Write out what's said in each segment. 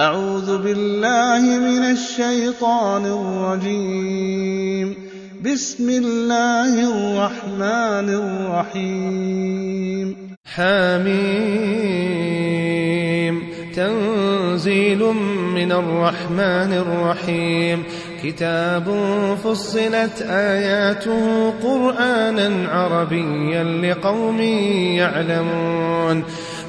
أعوذ بالله من الشيطان الرجيم. بسم الله الرحمن الرحيم. حميم. تنزيل من الرحمن الرحيم. كتاب فصلت آياته قرآنا عربيا لقوم يعلمون.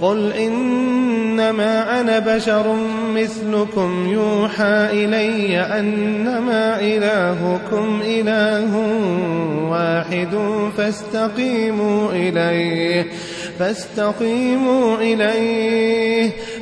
قل إنما أنا بشر مثلكم يوحى إلي أنما إلهكم إله واحد فاستقيموا إليه فاستقيموا إليه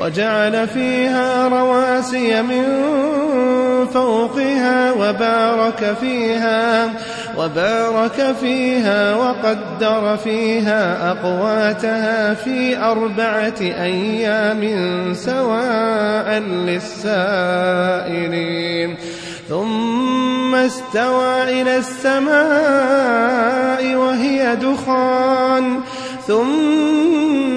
وجعل فيها رواسي من فوقها وبارك فيها وبارك فيها وقدر فيها أقواتها في أربعة أيام سواء للسائلين. ثم استوى إلى السماء وهي دخان ثم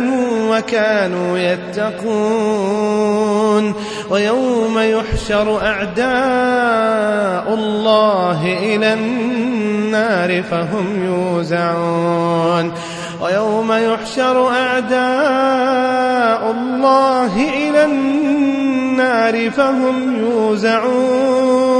آمنوا وكانوا يتقون. ويوم يحشر أعداء الله إلى النار فهم يوزعون. ويوم يحشر أعداء الله إلى النار فهم يوزعون.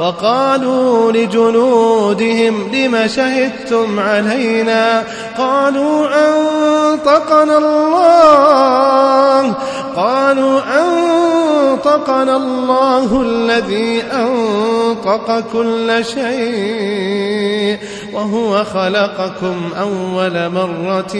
وقالوا لجلودهم لم شهدتم علينا؟ قالوا أنطقنا الله. قالوا أنطقنا الله الذي أنطق كل شيء وهو خلقكم أول مرة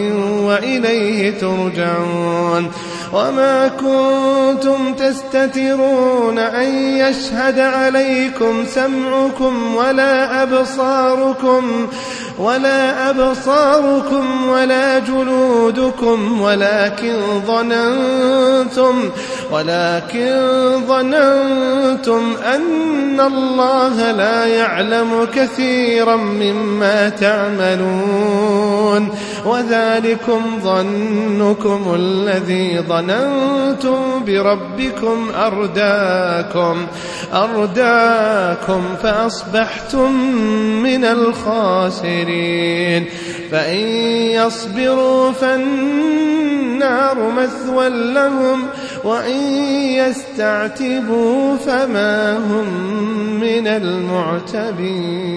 وإليه ترجعون. وما كنتم تستترون أن يشهد عليكم سمعكم ولا أبصاركم ولا أبصاركم ولا جلودكم ولكن ظننتم ولكن ظننتم أن الله لا يعلم كثيرا مما تعملون وذلكم ظنكم الذي ظننتم بربكم أرداكم أرداكم فأصبحتم من الخاسرين فإن يصبروا فالنار مثوى لهم وإن يستعتبوا فما هم من المعتبين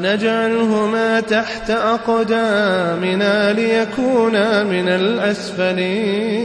نجعلهما تحت أقدامنا ليكونا من الأسفلين.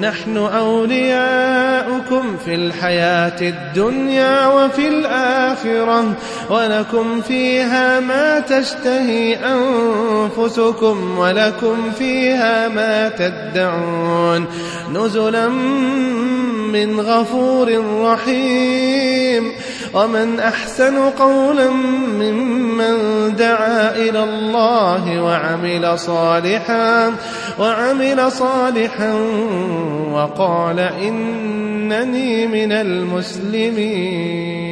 نحن أولياؤكم في الحياة الدنيا وفي الآخرة ولكم فيها ما تشتهي أنفسكم ولكم فيها ما تدعون. نزلا من غفور رحيم. ومن أحسن قولا ممن دعا إلى الله وعمل صالحا وعمل صالحا وقال إنني من المسلمين.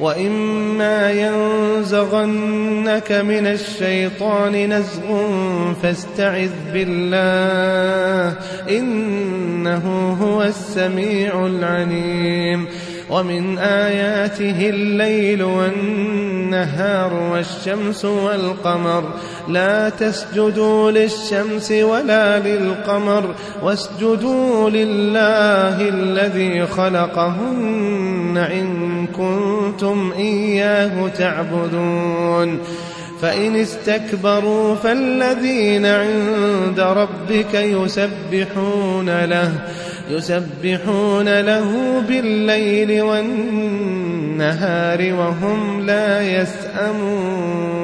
وإما ينزغنك من الشيطان نزغ فاستعذ بالله إنه هو السميع العليم ومن آياته الليل والنهار والشمس والقمر. لا تسجدوا للشمس ولا للقمر واسجدوا لله الذي خلقهن إن كنتم إياه تعبدون. فإن استكبروا فالذين عند ربك يسبحون له. يسبحون له بالليل والنهار وهم لا يسأمون.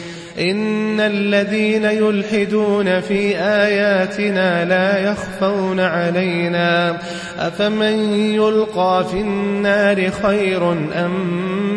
إن الذين يلحدون في آياتنا لا يخفون علينا أفمن يلقى في النار خير أم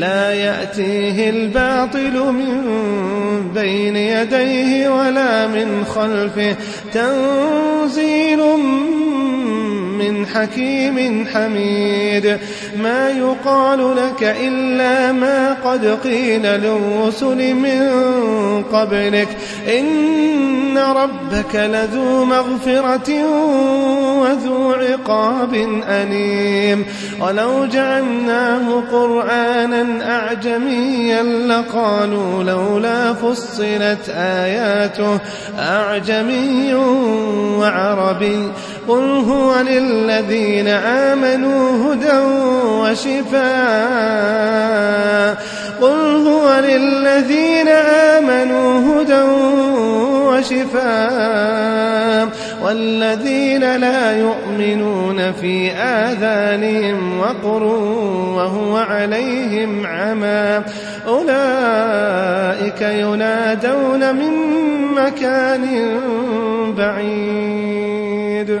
لا يأتيه الباطل من بين يديه ولا من خلفه. تنزيل من حكيم حميد. ما يقال لك إلا ما قد قيل للرسل من قبلك. إن ربك لذو مغفرة وذو عقاب أليم ولو جعلناه قرآنا أعجميا لقالوا لولا فصلت آياته أعجمي وعربي قل هو للذين آمنوا هدى وشفاء قل هو للذين آمنوا هدى وشفاء والذين لا يؤمنون في آذانهم وقر وهو عليهم عمى أولئك ينادون من مكان بعيد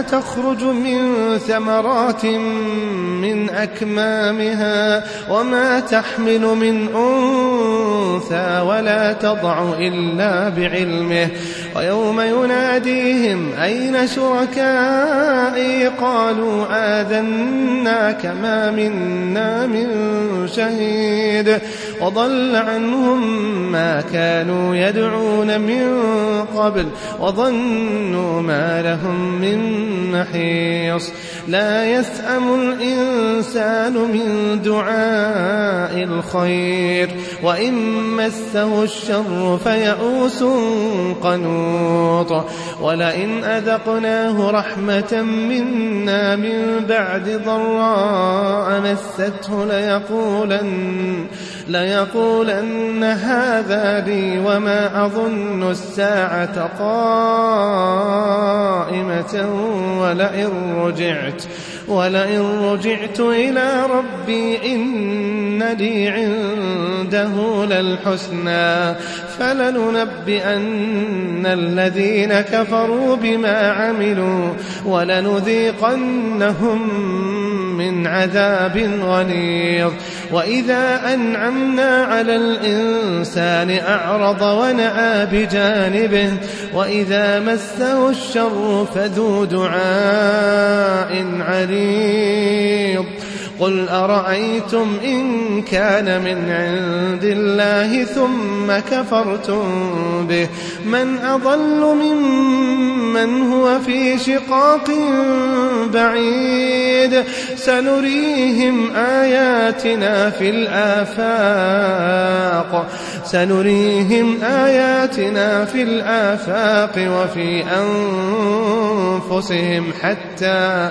تخرج من ثمرات من أكمامها وما تحمل من أنثى ولا تضع إلا بعلمه ويوم يناديهم أين شركائي قالوا آذناك ما منا من شهيد وضل عنهم ما كانوا يدعون من قبل وظنوا ما لهم من محيص. لا يسأم الإنسان من دعاء الخير وإن مسه الشر فيئوس قنوط. ولئن أذقناه رحمة منا من بعد ضراء مسته ليقولن ليقولن هذا لي وما أظن الساعة قائمة ولئن رجعت ولئن رجعت إلى ربي إن لي عنده للحسنى. فلننبئن الذين كفروا بما عملوا ولنذيقنهم عذاب غليظ. وإذا أنعمنا على الإنسان أعرض ونأى بجانبه وإذا مسه الشر فذو دعاء عريض قل أرأيتم إن كان من عند الله ثم كفرتم به من أضل ممن هو في شقاق بعيد سنريهم آياتنا في الآفاق سنريهم آياتنا في الآفاق وفي أنفسهم حتى